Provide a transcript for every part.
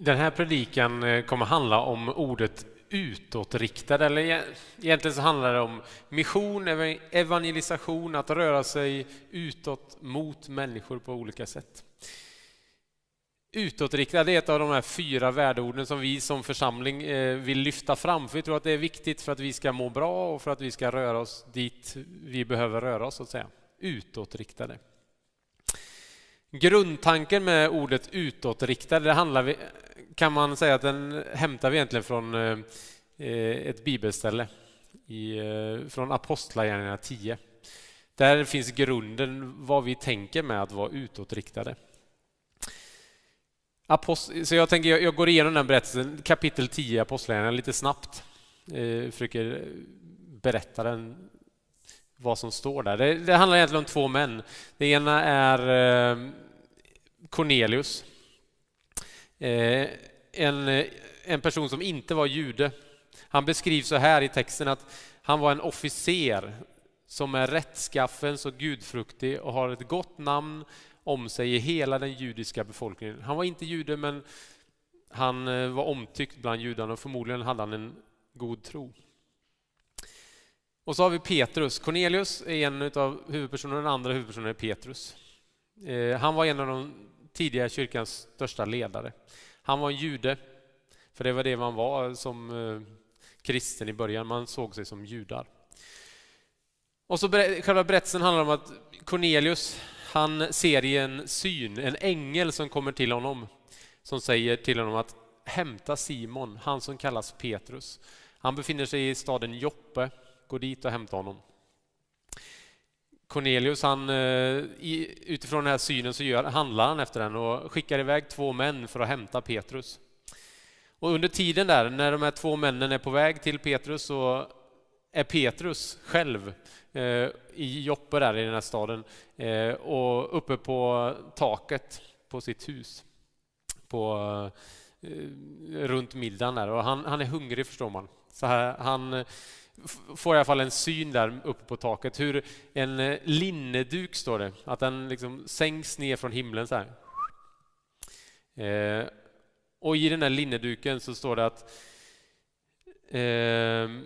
Den här predikan eh, kommer handla om ordet utåtriktad, eller e-, egentligen så handlar det om mission, evangelisation, att röra sig utåt mot människor på olika sätt. Utåtriktad är ett av de här fyra värdeorden som vi som församling eh, vill lyfta fram, för vi tror att det är viktigt för att vi ska må bra och för att vi ska röra oss dit vi behöver röra oss, så att säga. Utåtriktade. Grundtanken med ordet utåtriktad, det handlar, kan man säga att den hämtar vi egentligen från eh, ett bibelställe i, eh, från Apostlagärningarna 10. Där finns grunden vad vi tänker med att vara utåtriktade. Apost så jag tänker jag går igenom den berättelsen, kapitel 10 i Apostlagärningarna lite snabbt. Eh, försöker berätta den, vad som står där. Det, det, handlar egentligen om två män. Det ena är eh, Cornelius. Eh, en, eh, en person som inte var jude. Han beskrivs så här i texten att han var en officer som är rättskaffen och gudfruktig och har ett gott namn om sig i hela den judiska befolkningen. Han var inte jude, men han eh, var omtyckt bland judarna och förmodligen hade han en god tro. Och så har vi Petrus. Cornelius är en av huvudpersonerna, den andra huvudpersonen är Petrus. Han var en av de tidiga kyrkans största ledare. Han var en jude, för det var det man var som eh, kristen i början. Man såg sig som judar. Och så själva berättelsen handlar om att Cornelius, han ser i en syn en ängel som kommer till honom som säger till honom att hämta Simon, han som kallas Petrus. Han befinner sig i staden Joppe, gå dit och hämta honom. Cornelius, han, eh, i, utifrån den här synen så gör, handlar han efter den och skickar iväg två män för att hämta Petrus. Och under tiden där, när de här två männen är på väg till Petrus, så är Petrus själv eh, i Joppe där i den här staden eh, och uppe på taket på sitt hus på, eh, runt middagen där och han, han är hungrig förstår man. Så här, han får i alla fall en syn där uppe på taket hur en eh, linneduk, står det, att den liksom sänks ner från himlen så här. Eh, och i den här linneduken så står det att eh,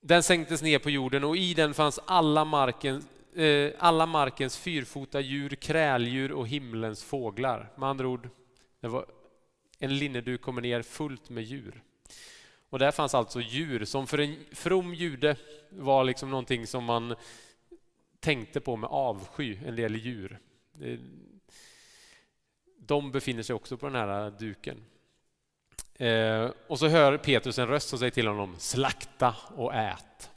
den sänktes ner på jorden och i den fanns alla, marken, eh, alla markens fyrfota djur, kräldjur och himlens fåglar. Med andra ord, det var en linneduk kommer ner fullt med djur. Och där fanns alltså djur som för en from jude var liksom någonting som man tänkte på med avsky, en del djur. De befinner sig också på den här duken. Eh, och så hör Petrus en röst som säger till honom slakta och ät.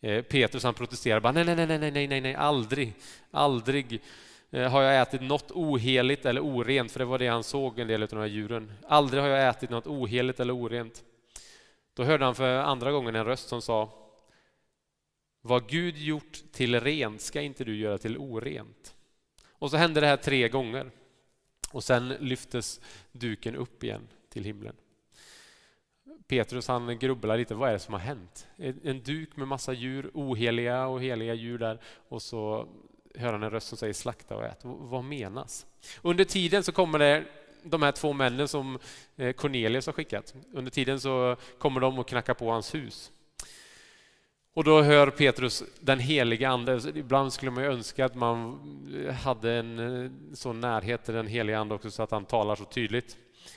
Eh, Petrus han protesterar bara nej, nej, nej, nej, nej, nej, nej, aldrig, aldrig eh, har jag ätit något oheligt eller orent, för det var det han såg en del av de här djuren. Aldrig har jag ätit något oheligt eller orent. Då hörde han för andra gången en röst som sa Vad Gud gjort till rent ska inte du göra till orent. Och så hände det här tre gånger. Och sen lyftes duken upp igen till himlen. Petrus han grubblar lite, vad är det som har hänt? En duk med massa djur, oheliga och heliga djur där och så hör han en röst som säger slakta och ät. Vad menas? Under tiden så kommer det de här två männen som eh, Cornelius har skickat. Under tiden så kommer de och knackar på hans hus. Och då hör Petrus den heliga Ande. Ibland skulle man ju önska att man eh, hade en eh, sån närhet till den heliga Ande också så att han talar så tydligt.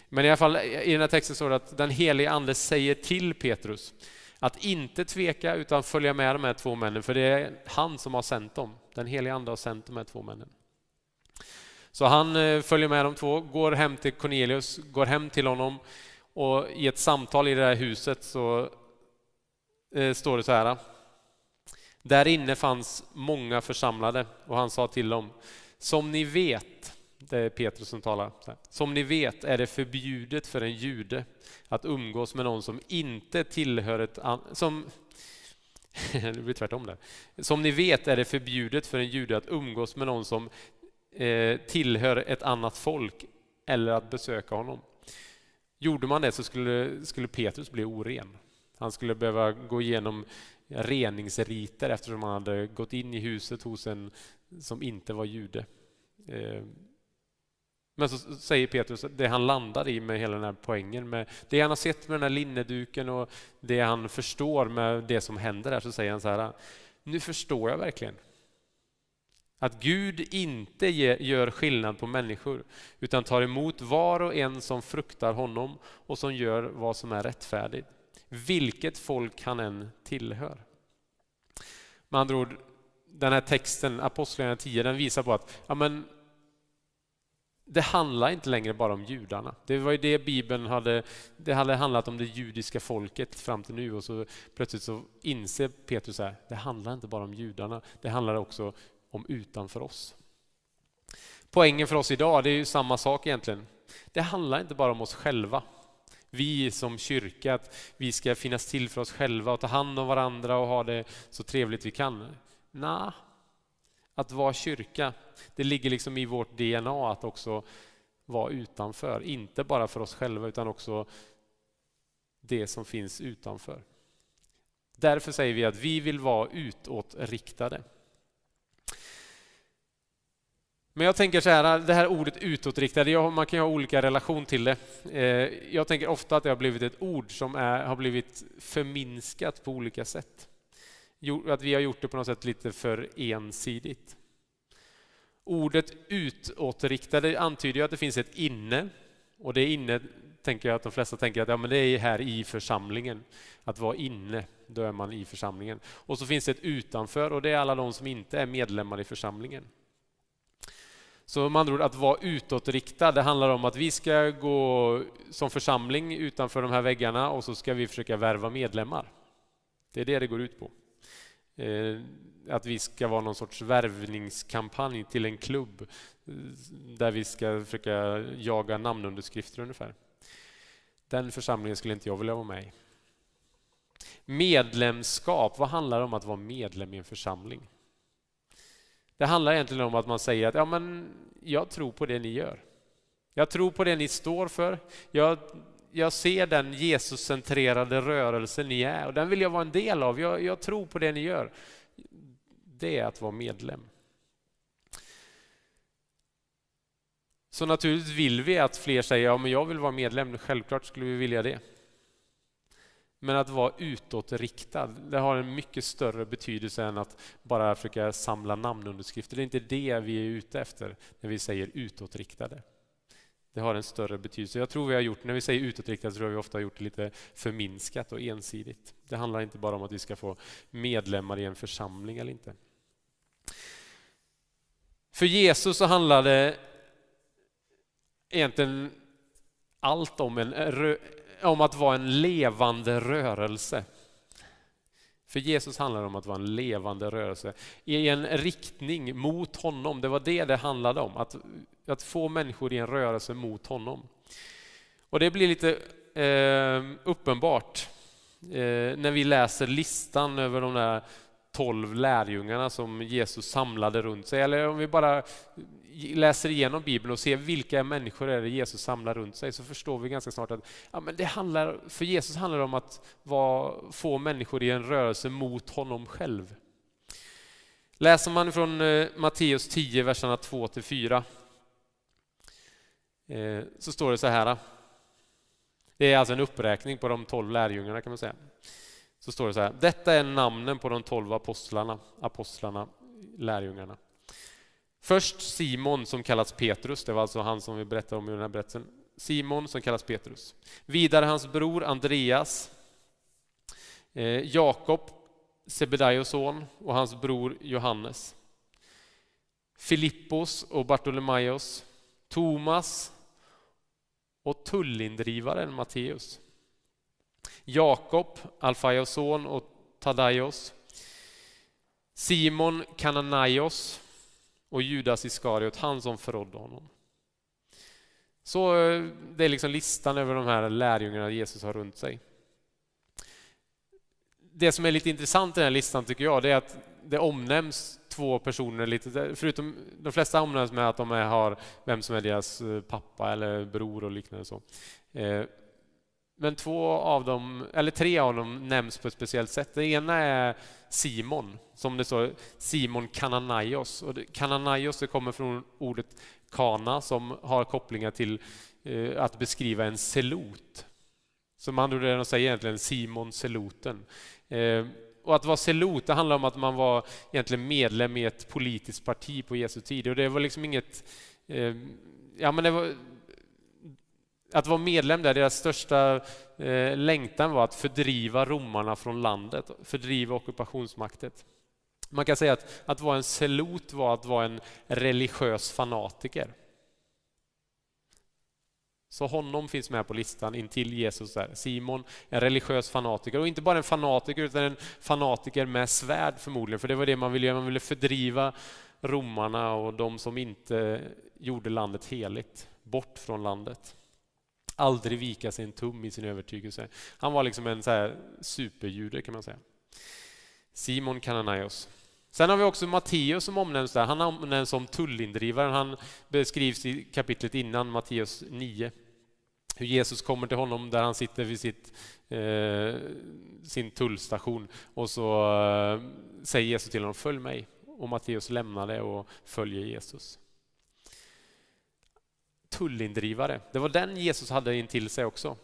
Men i alla fall i den här texten står det att den heliga Ande säger till Petrus att inte tveka utan följa med de här två männen, för det är han som har sänt dem. Den heliga Ande har sänt de här två männen. Så han eh, följer med de två, går hem till Cornelius, går hem till honom och i ett samtal i det här huset så eh, står det så här. Där inne fanns många församlade och han sa till dem, som ni vet, det är Petrus som talar, som ni vet är det förbjudet för en jude att umgås med någon som inte tillhör ett som det blir tvärtom där. Som ni vet är det förbjudet för en jude att umgås med någon som Eh, tillhör ett annat folk eller att besöka honom. Gjorde man det så skulle, skulle Petrus bli oren. Han skulle behöva gå igenom reningsriter eftersom han hade gått in i huset hos en som inte var jude. Eh, men så säger Petrus det han landar i med hela den här poängen, med det han har sett med den här linneduken och det han förstår med det som händer där, så säger han så här, ah, nu förstår jag verkligen att Gud inte gör skillnad på människor utan tar emot var och en som fruktar honom och som gör vad som är rättfärdigt, vilket folk han än tillhör. Med andra ord, den här texten, Apostlagärningarna 10, den visar på att ja, men, det handlar inte längre bara om judarna. Det var ju det Bibeln hade, det hade handlat om det judiska folket fram till nu och så plötsligt så inser Petrus att det handlar inte bara om judarna, det handlar också om utanför oss. Poängen för oss idag det är ju samma sak egentligen. Det handlar inte bara om oss själva. Vi som kyrka, att vi ska finnas till för oss själva och ta hand om varandra och ha det så trevligt vi kan. Nej, att vara kyrka, det ligger liksom i vårt DNA att också vara utanför. Inte bara för oss själva utan också det som finns utanför. Därför säger vi att vi vill vara utåtriktade. Men jag tänker så här, det här ordet utåtriktade, man kan ju ha olika relation till det. Eh, jag tänker ofta att det har blivit ett ord som är, har blivit förminskat på olika sätt. Att vi har gjort det på något sätt lite för ensidigt. Ordet utåtriktade antyder ju att det finns ett inne och det inne tänker jag att de flesta tänker att ja, men det är här i församlingen. Att vara inne, då är man i församlingen. Och så finns det ett utanför och det är alla de som inte är medlemmar i församlingen. Så med andra ord, att vara utåtriktad, det handlar om att vi ska gå som församling utanför de här väggarna och så ska vi försöka värva medlemmar. Det är det det går ut på. Eh, att vi ska vara någon sorts värvningskampanj till en klubb eh, där vi ska försöka jaga namnunderskrifter ungefär. Den församlingen skulle inte jag vilja vara med i. Medlemskap, vad handlar det om att vara medlem i en församling? Det handlar egentligen om att man säger att ja, men jag tror på det ni gör. Jag tror på det ni står för. Jag, jag ser den Jesuscentrerade rörelse ni är och den vill jag vara en del av. Jag, jag tror på det ni gör. Det är att vara medlem. Så naturligtvis vill vi att fler säger ja, men jag vill vara medlem. Självklart skulle vi vilja det. Men att vara utåtriktad, det har en mycket större betydelse än att bara försöka samla namnunderskrifter. Det är inte det vi är ute efter när vi säger utåtriktade. Det har en större betydelse. Jag tror vi har gjort, när vi säger utåtriktade så tror jag vi ofta har gjort det lite förminskat och ensidigt. Det handlar inte bara om att vi ska få medlemmar i en församling eller inte. För Jesus så handlade egentligen allt om en om att vara en levande rörelse. För Jesus handlar om att vara en levande rörelse i en riktning mot honom. Det var det det handlade om, att, att få människor i en rörelse mot honom. Och det blir lite eh, uppenbart eh, när vi läser listan över de där tolv lärjungarna som Jesus samlade runt sig. Eller om vi bara läser igenom Bibeln och ser vilka människor är det Jesus samlar runt sig så förstår vi ganska snart att ja, men det handlar, för Jesus handlar det om att vara, få människor i en rörelse mot honom själv. Läser man från eh, Matteus 10, verserna 2-4 eh, så står det så här. Det är alltså en uppräkning på de tolv lärjungarna kan man säga. Så står det så här. Detta är namnen på de tolv apostlarna, apostlarna, lärjungarna. Först Simon som kallas Petrus, det var alltså han som vi berättade om i den här berättelsen. Simon som kallas Petrus. Vidare hans bror Andreas, eh, Jakob, Sebedaios son och hans bror Johannes. Filippos och Bartolomaios, Thomas och tullindrivaren Matteus. Jakob, Alfaios son och Tadaios. Simon Kananaios och Judas Iskariot, han som förrådde honom. Så eh, det är liksom listan över de här lärjungarna Jesus har runt sig. Det som är lite intressant i den här listan tycker jag, det är att det omnämns två personer lite, förutom de flesta omnämns med att de är, har vem som är deras eh, pappa eller bror och liknande. Så. Eh, men två av dem, eller tre av dem nämns på ett speciellt sätt. Det ena är Simon, som det står, Simon Kananaios. Och Kananaios det kommer från ordet Kana som har kopplingar till eh, att beskriva en selot. Som andra ord de säger egentligen Simon Seloten. Eh, och att vara selot, det handlar om att man var egentligen medlem i ett politiskt parti på Jesu tid. Och det var liksom inget... Eh, ja, men det var, att vara medlem där, deras största eh, längtan var att fördriva romarna från landet, fördriva ockupationsmaktet. Man kan säga att att vara en selot var att vara en religiös fanatiker. Så honom finns med på listan intill Jesus. Där. Simon, en religiös fanatiker. Och inte bara en fanatiker, utan en fanatiker med svärd förmodligen. För det var det man ville göra. Man ville fördriva romarna och de som inte gjorde landet heligt, bort från landet. Aldrig vika sig en tum i sin övertygelse. Han var liksom en så här superjude kan man säga. Simon Kananaios. Sen har vi också Matteus som omnämns där. Han omnämns som tullindrivaren. Han beskrivs i kapitlet innan, Matteus 9. Hur Jesus kommer till honom där han sitter vid sitt, eh, sin tullstation och så eh, säger Jesus till honom följ mig. Och Matteus lämnar det och följer Jesus. Tullindrivare, det var den Jesus hade in till sig också.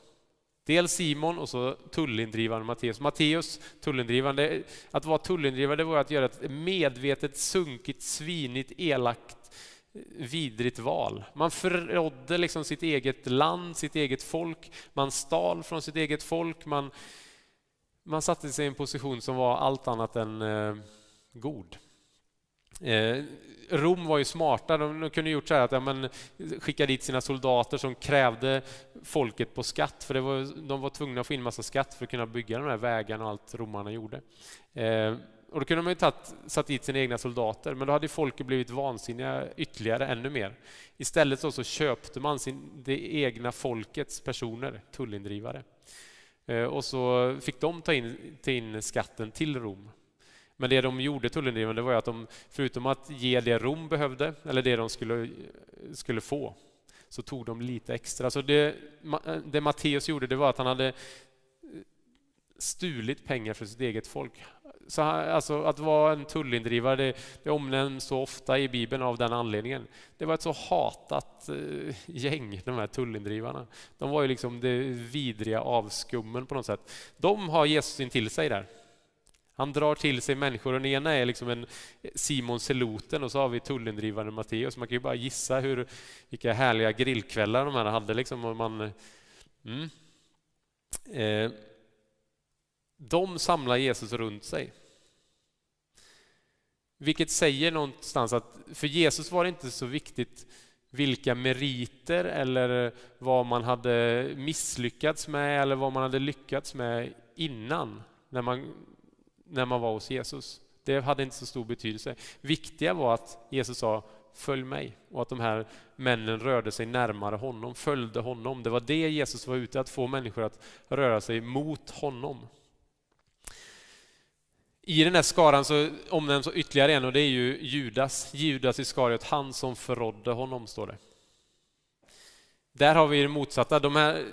Dels Simon och så tullindrivaren Matteus. Matteus, tullindrivaren, att vara tullindrivare det var att göra ett medvetet sunkigt, svinigt, elakt, vidrigt val. Man förrådde liksom sitt eget land, sitt eget folk. Man stal från sitt eget folk. Man, man satte sig i en position som var allt annat än eh, god. Eh, Rom var ju smarta, de kunde gjort så att ja, men, skicka dit sina soldater som krävde folket på skatt, för det var, de var tvungna att få in massa skatt för att kunna bygga de här vägarna och allt romarna gjorde. Eh, och då kunde man ju tatt, satt dit sina egna soldater, men då hade folket blivit vansinniga ytterligare, ännu mer. Istället så, så köpte man sin, det egna folkets personer, tullindrivare. Eh, och så fick de ta in, ta in skatten till Rom. Men det de gjorde, tullindrivarna, var att de förutom att ge det Rom behövde, eller det de skulle, skulle få, så tog de lite extra. Så det, det Matteus gjorde det var att han hade eh, stulit pengar för sitt eget folk. Så alltså, att vara en tullindrivare det, det omnämns så ofta i Bibeln av den anledningen. Det var ett så hatat eh, gäng, de här tullindrivarna. De var ju liksom det vidriga avskummen på något sätt. De har Jesus in till sig där. Han drar till sig människor. Den ena är liksom en Simon Seloten och så har vi tullindrivaren Matteus. Man kan ju bara gissa hur, vilka härliga grillkvällar de här hade. Liksom, och man, mm. eh, de samlar Jesus runt sig. Vilket säger någonstans att för Jesus var det inte så viktigt vilka meriter eller vad man hade misslyckats med eller vad man hade lyckats med innan när man när man var hos Jesus. Det hade inte så stor betydelse. Viktiga var att Jesus sa följ mig och att de här männen rörde sig närmare honom, följde honom. Det var det Jesus var ute att få människor att röra sig mot honom. I den här skaran så omnämns ytterligare en och det är ju Judas, Judas Iskariot, han som förrådde honom, står det. Där har vi det motsatta. De här,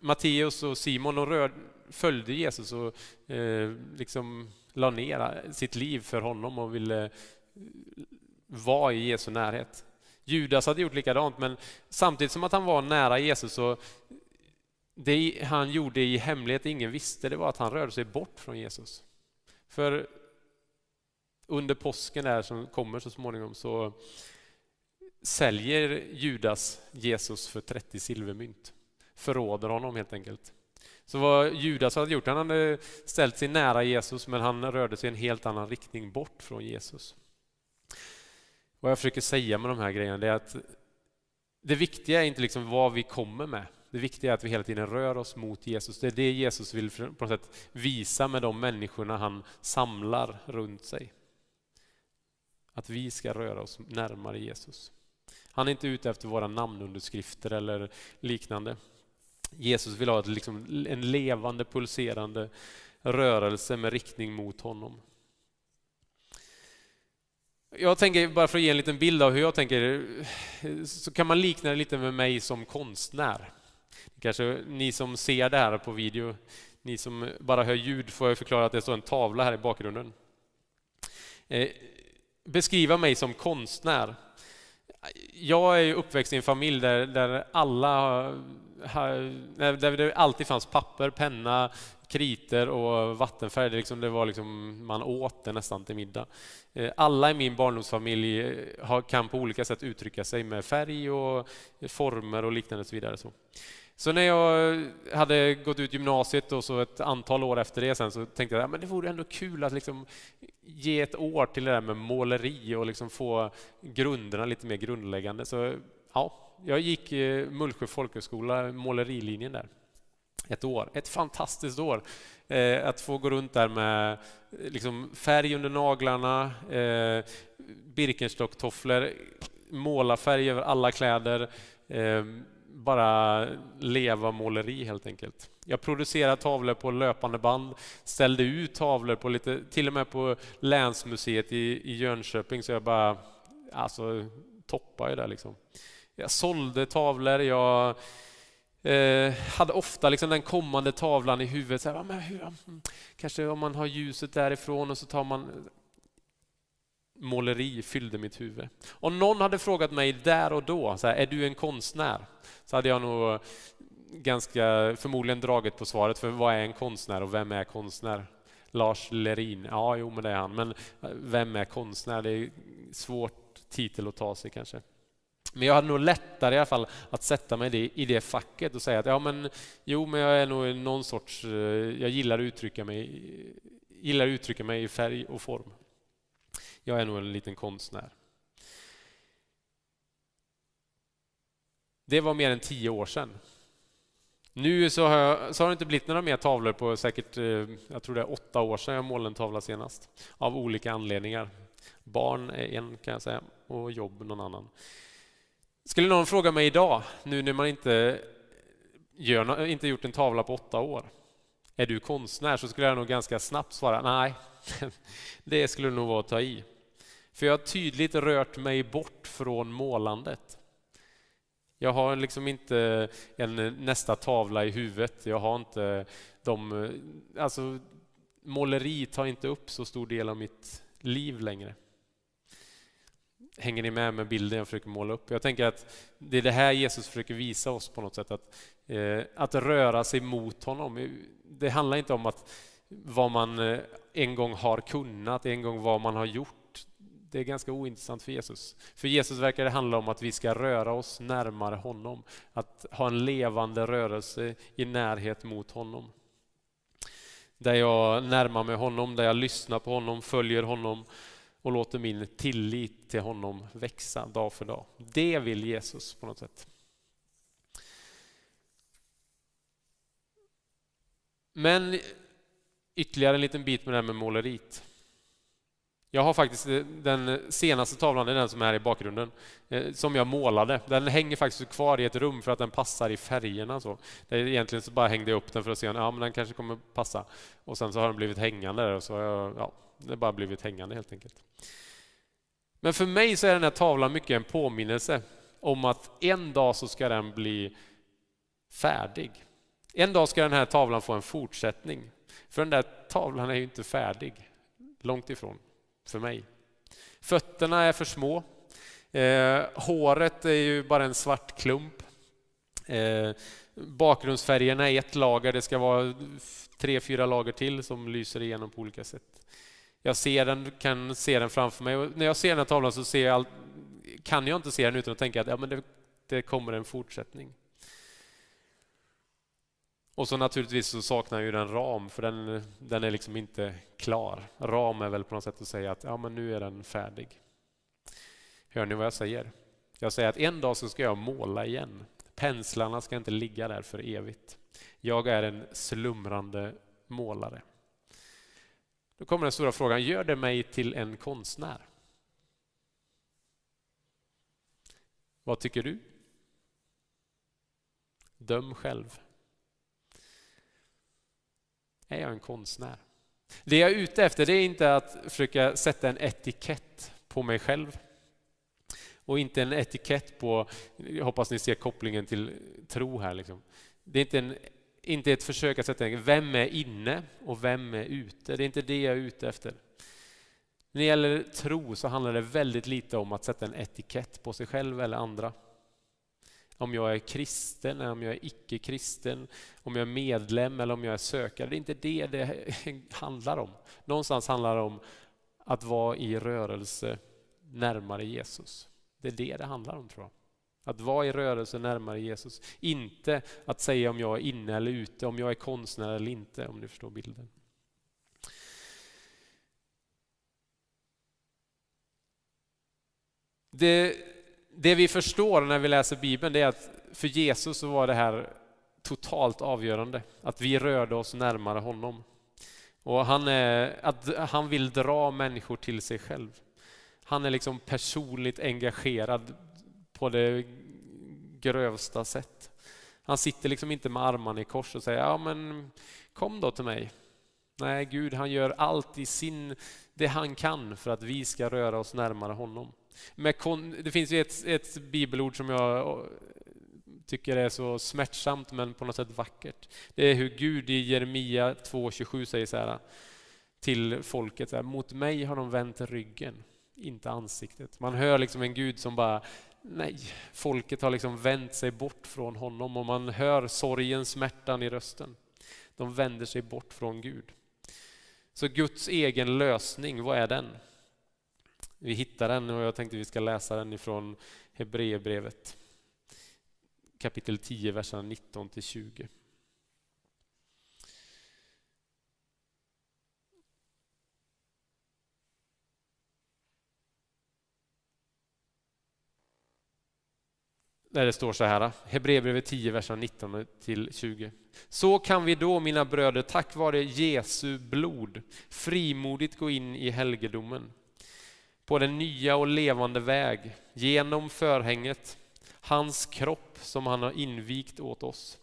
Matteus och Simon de rör, följde Jesus och eh, liksom la ner sitt liv för honom och ville eh, vara i Jesu närhet. Judas hade gjort likadant, men samtidigt som att han var nära Jesus så det han gjorde i hemlighet, ingen visste, det var att han rörde sig bort från Jesus. För under påsken där som kommer så småningom så säljer Judas Jesus för 30 silvermynt. Förråder honom helt enkelt. Så vad Judas hade gjort, han hade ställt sig nära Jesus men han rörde sig i en helt annan riktning bort från Jesus. Vad jag försöker säga med de här grejerna är att det viktiga är inte liksom vad vi kommer med. Det viktiga är att vi hela tiden rör oss mot Jesus. Det är det Jesus vill på något sätt visa med de människorna han samlar runt sig. Att vi ska röra oss närmare Jesus. Han är inte ute efter våra namnunderskrifter eller liknande. Jesus vill ha ett, liksom, en levande, pulserande rörelse med riktning mot honom. Jag tänker, bara för att ge en liten bild av hur jag tänker, så kan man likna det lite med mig som konstnär. Kanske ni som ser det här på video, ni som bara hör ljud får jag förklara att det står en tavla här i bakgrunden. Eh, beskriva mig som konstnär jag är uppväxt i en familj där, där alla där det alltid fanns papper, penna, kriter och vattenfärg. Det, liksom, det var liksom, man åt det nästan till middag. Eh, alla i min barndomsfamilj eh, kan på olika sätt uttrycka sig med färg och former och liknande. Och så vidare. Så. Så när jag hade gått ut gymnasiet och så ett antal år efter det sen så tänkte jag att det vore ändå kul att liksom ge ett år till det där med måleri och liksom få grunderna lite mer grundläggande. Så ja, jag gick Mullsjö folkhögskola, målerilinjen där. Ett år. Ett fantastiskt år. Eh, att få gå runt där med eh, liksom, färg under naglarna, eh, Birkenstock-tofflor, målarfärg över alla kläder. Eh, bara leva måleri helt enkelt. Jag producerade tavlor på löpande band, ställde ut tavlor på lite, till och med på Länsmuseet i, i Jönköping, så jag bara alltså, toppade där liksom. Jag sålde tavlor, jag eh, hade ofta liksom den kommande tavlan i huvudet. Så här, men hur, mm, kanske om man har ljuset därifrån och så tar man... Måleri fyllde mitt huvud. Om någon hade frågat mig där och då, så här, är du en konstnär? Så hade jag nog ganska förmodligen dragit på svaret, för vad är en konstnär och vem är konstnär? Lars Lerin, ja jo men det är han, men eh, vem är konstnär? Det är svårt titel att ta sig kanske. Men jag hade nog lättare i alla fall att sätta mig i det facket och säga att ja, men, jo, men jag är nog någon sorts... Eh, jag gillar att uttrycka mig, gillar att uttrycka mig i färg och form. Jag är nog en liten konstnär. Det var mer än tio år sedan. Nu så har, jag, så har det inte blivit några mer tavlor på säkert, eh, jag tror det är åtta år sedan jag målade en tavla senast. Av olika anledningar. Barn är en kan jag säga och jobb någon annan. Skulle någon fråga mig idag, nu när man inte, gör, inte gjort en tavla på åtta år, är du konstnär? Så skulle jag nog ganska snabbt svara nej, det skulle nog vara att ta i. För jag har tydligt rört mig bort från målandet. Jag har liksom inte en eh, nästa tavla i huvudet. Jag har inte de... Eh, alltså, måleri tar inte upp så stor del av mitt liv längre. Hänger ni med med bilden jag försöker måla upp? Jag tänker att det är det här Jesus försöker visa oss på något sätt. Att, eh, att röra sig mot honom. Det handlar inte om att vad man eh, en gång har kunnat, en gång vad man har gjort. Det är ganska ointressant för Jesus. För Jesus verkar det handla om att vi ska röra oss närmare honom. Att ha en levande rörelse i närhet mot honom. Där jag närmar mig honom, där jag lyssnar på honom, följer honom och låter min tillit till honom växa dag för dag. Det vill Jesus på något sätt. Men ytterligare en liten bit med det här med måleriet. Jag har faktiskt eh, den senaste tavlan, det är den som är här i bakgrunden, eh, som jag målade. Den hänger faktiskt kvar i ett rum för att den passar i färgerna. Så. Det är egentligen så bara hängde jag upp den för att se om ja, men den kanske kommer passa. Och sen så har den blivit hängande där och så har jag, ja, det har bara blivit hängande helt enkelt. Men för mig så är den här tavlan mycket en påminnelse om att en dag så ska den bli färdig. En dag ska den här tavlan få en fortsättning. För den där tavlan är ju inte färdig. Långt ifrån, för mig. Fötterna är för små. Eh, håret är ju bara en svart klump. Eh, bakgrundsfärgerna är ett lager, det ska vara tre, fyra lager till som lyser igenom på olika sätt. Jag ser den, kan se den framför mig och när jag ser den här tavlan så ser jag, kan jag inte se den utan att tänka att ja, men det, det kommer en fortsättning. Och så naturligtvis så saknar jag ju den ram, för den, den är liksom inte klar. Ram är väl på något sätt att säga att ja, men nu är den färdig. Hör ni vad jag säger? Jag säger att en dag så ska jag måla igen. Penslarna ska inte ligga där för evigt. Jag är en slumrande målare. Då kommer den stora frågan, gör det mig till en konstnär? Vad tycker du? Döm själv. Är jag en konstnär? Det jag är ute efter det är inte att försöka sätta en etikett på mig själv. Och inte en etikett på, jag hoppas ni ser kopplingen till tro här. Liksom. Det är inte en inte ett försök att sätta vem är inne och vem är ute. Det är inte det jag är ute efter. När det gäller tro så handlar det väldigt lite om att sätta en etikett på sig själv eller andra. Om jag är kristen eller om jag är icke-kristen, om jag är medlem eller om jag är sökare. Det är inte det det handlar om. Någonstans handlar det om att vara i rörelse närmare Jesus. Det är det det handlar om tror jag. Att vara i rörelse närmare Jesus. Inte att säga om jag är inne eller ute, om jag är konstnär eller inte, om ni förstår bilden. Det, det vi förstår när vi läser Bibeln det är att för Jesus så var det här totalt avgörande. Att vi rörde oss närmare honom. Och han, är, att han vill dra människor till sig själv. Han är liksom personligt engagerad på det grövsta sätt. Han sitter liksom inte med armarna i kors och säger ja men kom då till mig. Nej, Gud han gör allt i sin, det han kan för att vi ska röra oss närmare honom. det finns ju ett, ett bibelord som jag eh, tycker är så smärtsamt men på något sätt vackert. Det är hur Gud i Jeremia 2.27 säger så här till folket, så här, mot mig har de vänt ryggen, inte ansiktet. Man hör liksom en Gud som bara, nej, folket har liksom vänt sig bort från honom och man hör sorgen, smärtan i rösten. De vänder sig bort från Gud. Så Guds egen lösning, vad är den? Vi hittar den och jag tänkte vi ska läsa den ifrån Hebreerbrevet kapitel 10, verserna 19 till 20. Där det står så här, Hebreerbrevet 10, verserna 19 till 20. Så kan vi då, mina bröder, tack vare Jesu blod frimodigt gå in i helgedomen på den nya och levande väg genom förhänget hans kropp som han har invigt åt oss.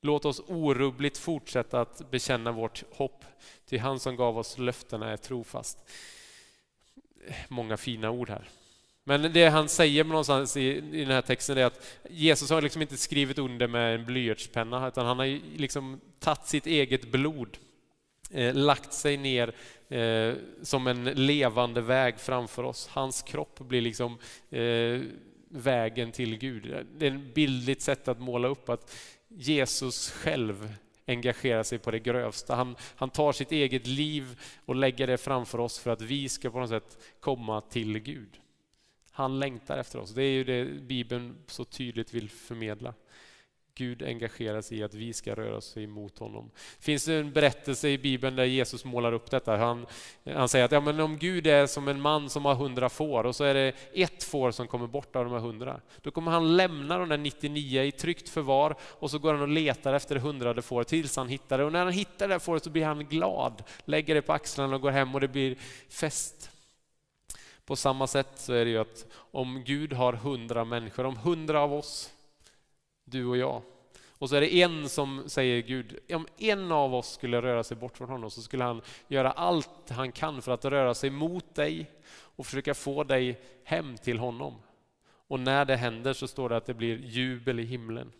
Låt oss orubbligt fortsätta att bekänna vårt hopp, till han som gav oss löftena är trofast. Många fina ord här. Men det han säger någonstans i, i den här texten är att Jesus har liksom inte skrivit under med en blyertspenna utan han har liksom tagit sitt eget blod, eh, lagt sig ner eh, som en levande väg framför oss. Hans kropp blir liksom eh, vägen till Gud. Det är ett bildligt sätt att måla upp att Jesus själv engagerar sig på det grövsta. Han, han tar sitt eget liv och lägger det framför oss för att vi ska på något sätt komma till Gud. Han längtar efter oss. Det är ju det Bibeln så tydligt vill förmedla. Gud engagerar sig i att vi ska röra oss emot honom. Det finns en berättelse i Bibeln där Jesus målar upp detta. Han, han säger att ja, men om Gud är som en man som har hundra får och så är det ett får som kommer bort av de här hundra. Då kommer han lämna de där 99 i tryggt förvar och så går han och letar efter det hundrade fåret tills han hittar det. Och när han hittar det fåret så blir han glad, lägger det på axlarna och går hem och det blir fest. På samma sätt så är det ju att om Gud har hundra människor, om hundra av oss du och jag. Och så är det en som säger Gud, om en av oss skulle röra sig bort från honom så skulle han göra allt han kan för att röra sig mot dig och försöka få dig hem till honom. Och när det händer så står det att det blir jubel i himlen.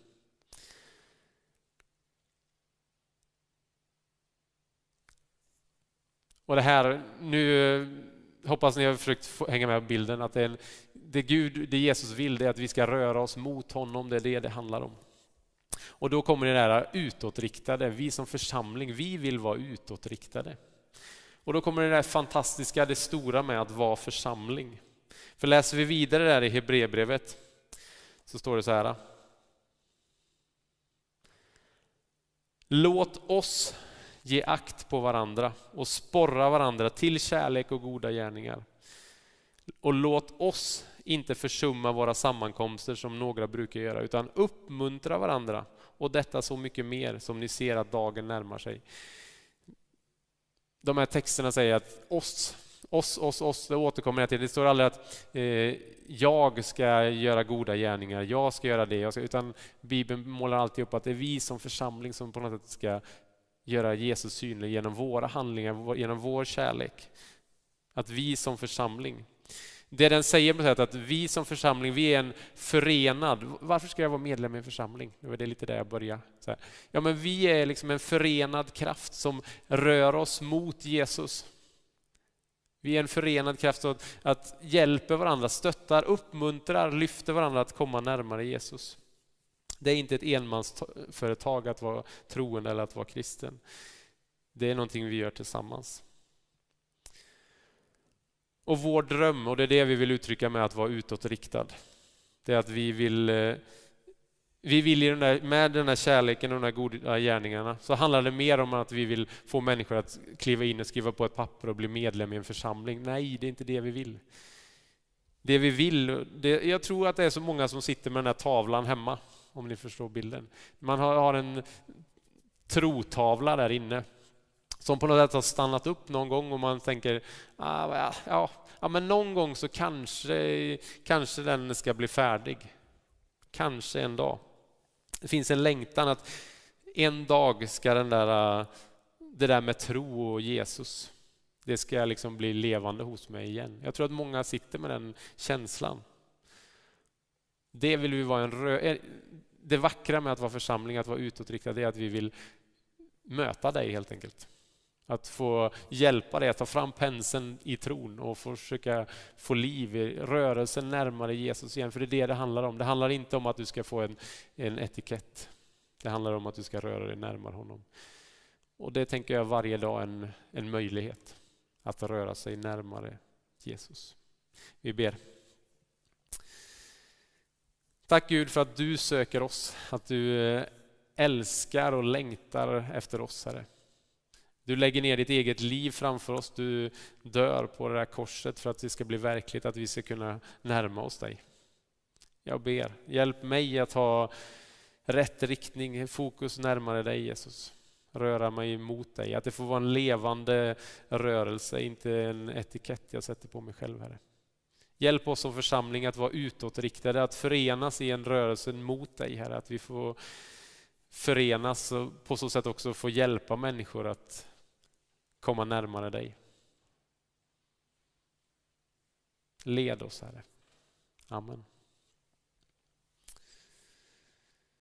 Och det här, nu hoppas ni har försökt hänga med på bilden, att det, är, det Gud, det Jesus vill, det är att vi ska röra oss mot honom, det är det det handlar om. Och då kommer det där utåtriktade, vi som församling, vi vill vara utåtriktade. Och då kommer det där fantastiska, det stora med att vara församling. För läser vi vidare där i Hebreerbrevet så står det så här. Låt oss ge akt på varandra och sporra varandra till kärlek och goda gärningar. Och låt oss inte försumma våra sammankomster som några brukar göra, utan uppmuntra varandra och detta så mycket mer som ni ser att dagen närmar sig. De här texterna säger att oss, oss, oss, oss, det återkommer jag till. Det står aldrig att eh, jag ska göra goda gärningar, jag ska göra det, jag ska, utan Bibeln målar alltid upp att det är vi som församling som på något sätt ska göra Jesus synlig genom våra handlingar, genom vår kärlek. Att vi som församling det den säger på att vi som församling, vi är en förenad... Varför ska jag vara medlem i en församling? Det var det lite där jag började. Ja, men vi är liksom en förenad kraft som rör oss mot Jesus. Vi är en förenad kraft att, att hjälper varandra, stöttar, uppmuntrar, lyfter varandra att komma närmare Jesus. Det är inte ett enmansföretag att vara troende eller att vara kristen. Det är någonting vi gör tillsammans. Och vår dröm, och det är det vi vill uttrycka med att vara utåtriktad, det är att vi vill eh, vi vill den där, med den här kärleken och de här goda gärningarna så handlar det mer om att vi vill få människor att kliva in och skriva på ett papper och bli medlem i en församling. Nej, det är inte det vi vill. Det vi vill, det, jag tror att det är så många som sitter med den här tavlan hemma, om ni förstår bilden. Man har, har en trotavla där inne som på något sätt har stannat upp någon gång och man tänker ah, ja, ja, men någon gång så kanske, kanske den ska bli färdig. Kanske en dag. Det finns en längtan att en dag ska den där, det där med tro och Jesus, det ska liksom bli levande hos mig igen. Jag tror att många sitter med den känslan. Det vill vi vara en rö eh, Det vackra med att vara församling, att vara utåtriktad, är att vi vill möta dig helt enkelt. Att få hjälpa dig att ta fram penseln i tron och försöka få liv i rörelsen närmare Jesus igen. För det är det det handlar om. Det handlar inte om att du ska få en, en etikett. Det handlar om att du ska röra dig närmare honom. Och det tänker jag varje dag en, en möjlighet. Att röra sig närmare Jesus. Vi ber. Tack Gud för att du söker oss, att du eh, älskar och längtar efter oss, Herre. Du lägger ner ditt eget liv framför oss. Du dör på det där korset för att det ska bli verkligt, att vi ska kunna närma oss dig. Jag ber, hjälp mig att ha rätt riktning, fokus närmare dig Jesus. Röra mig mot dig, att det får vara en levande rörelse, inte en etikett jag sätter på mig själv, Herre. Hjälp oss som församling att vara utåtriktade, att förenas i en rörelse mot dig, Herre. Att vi får förenas och på så sätt också få hjälpa människor att komma närmare dig. Led oss, Herre. Amen.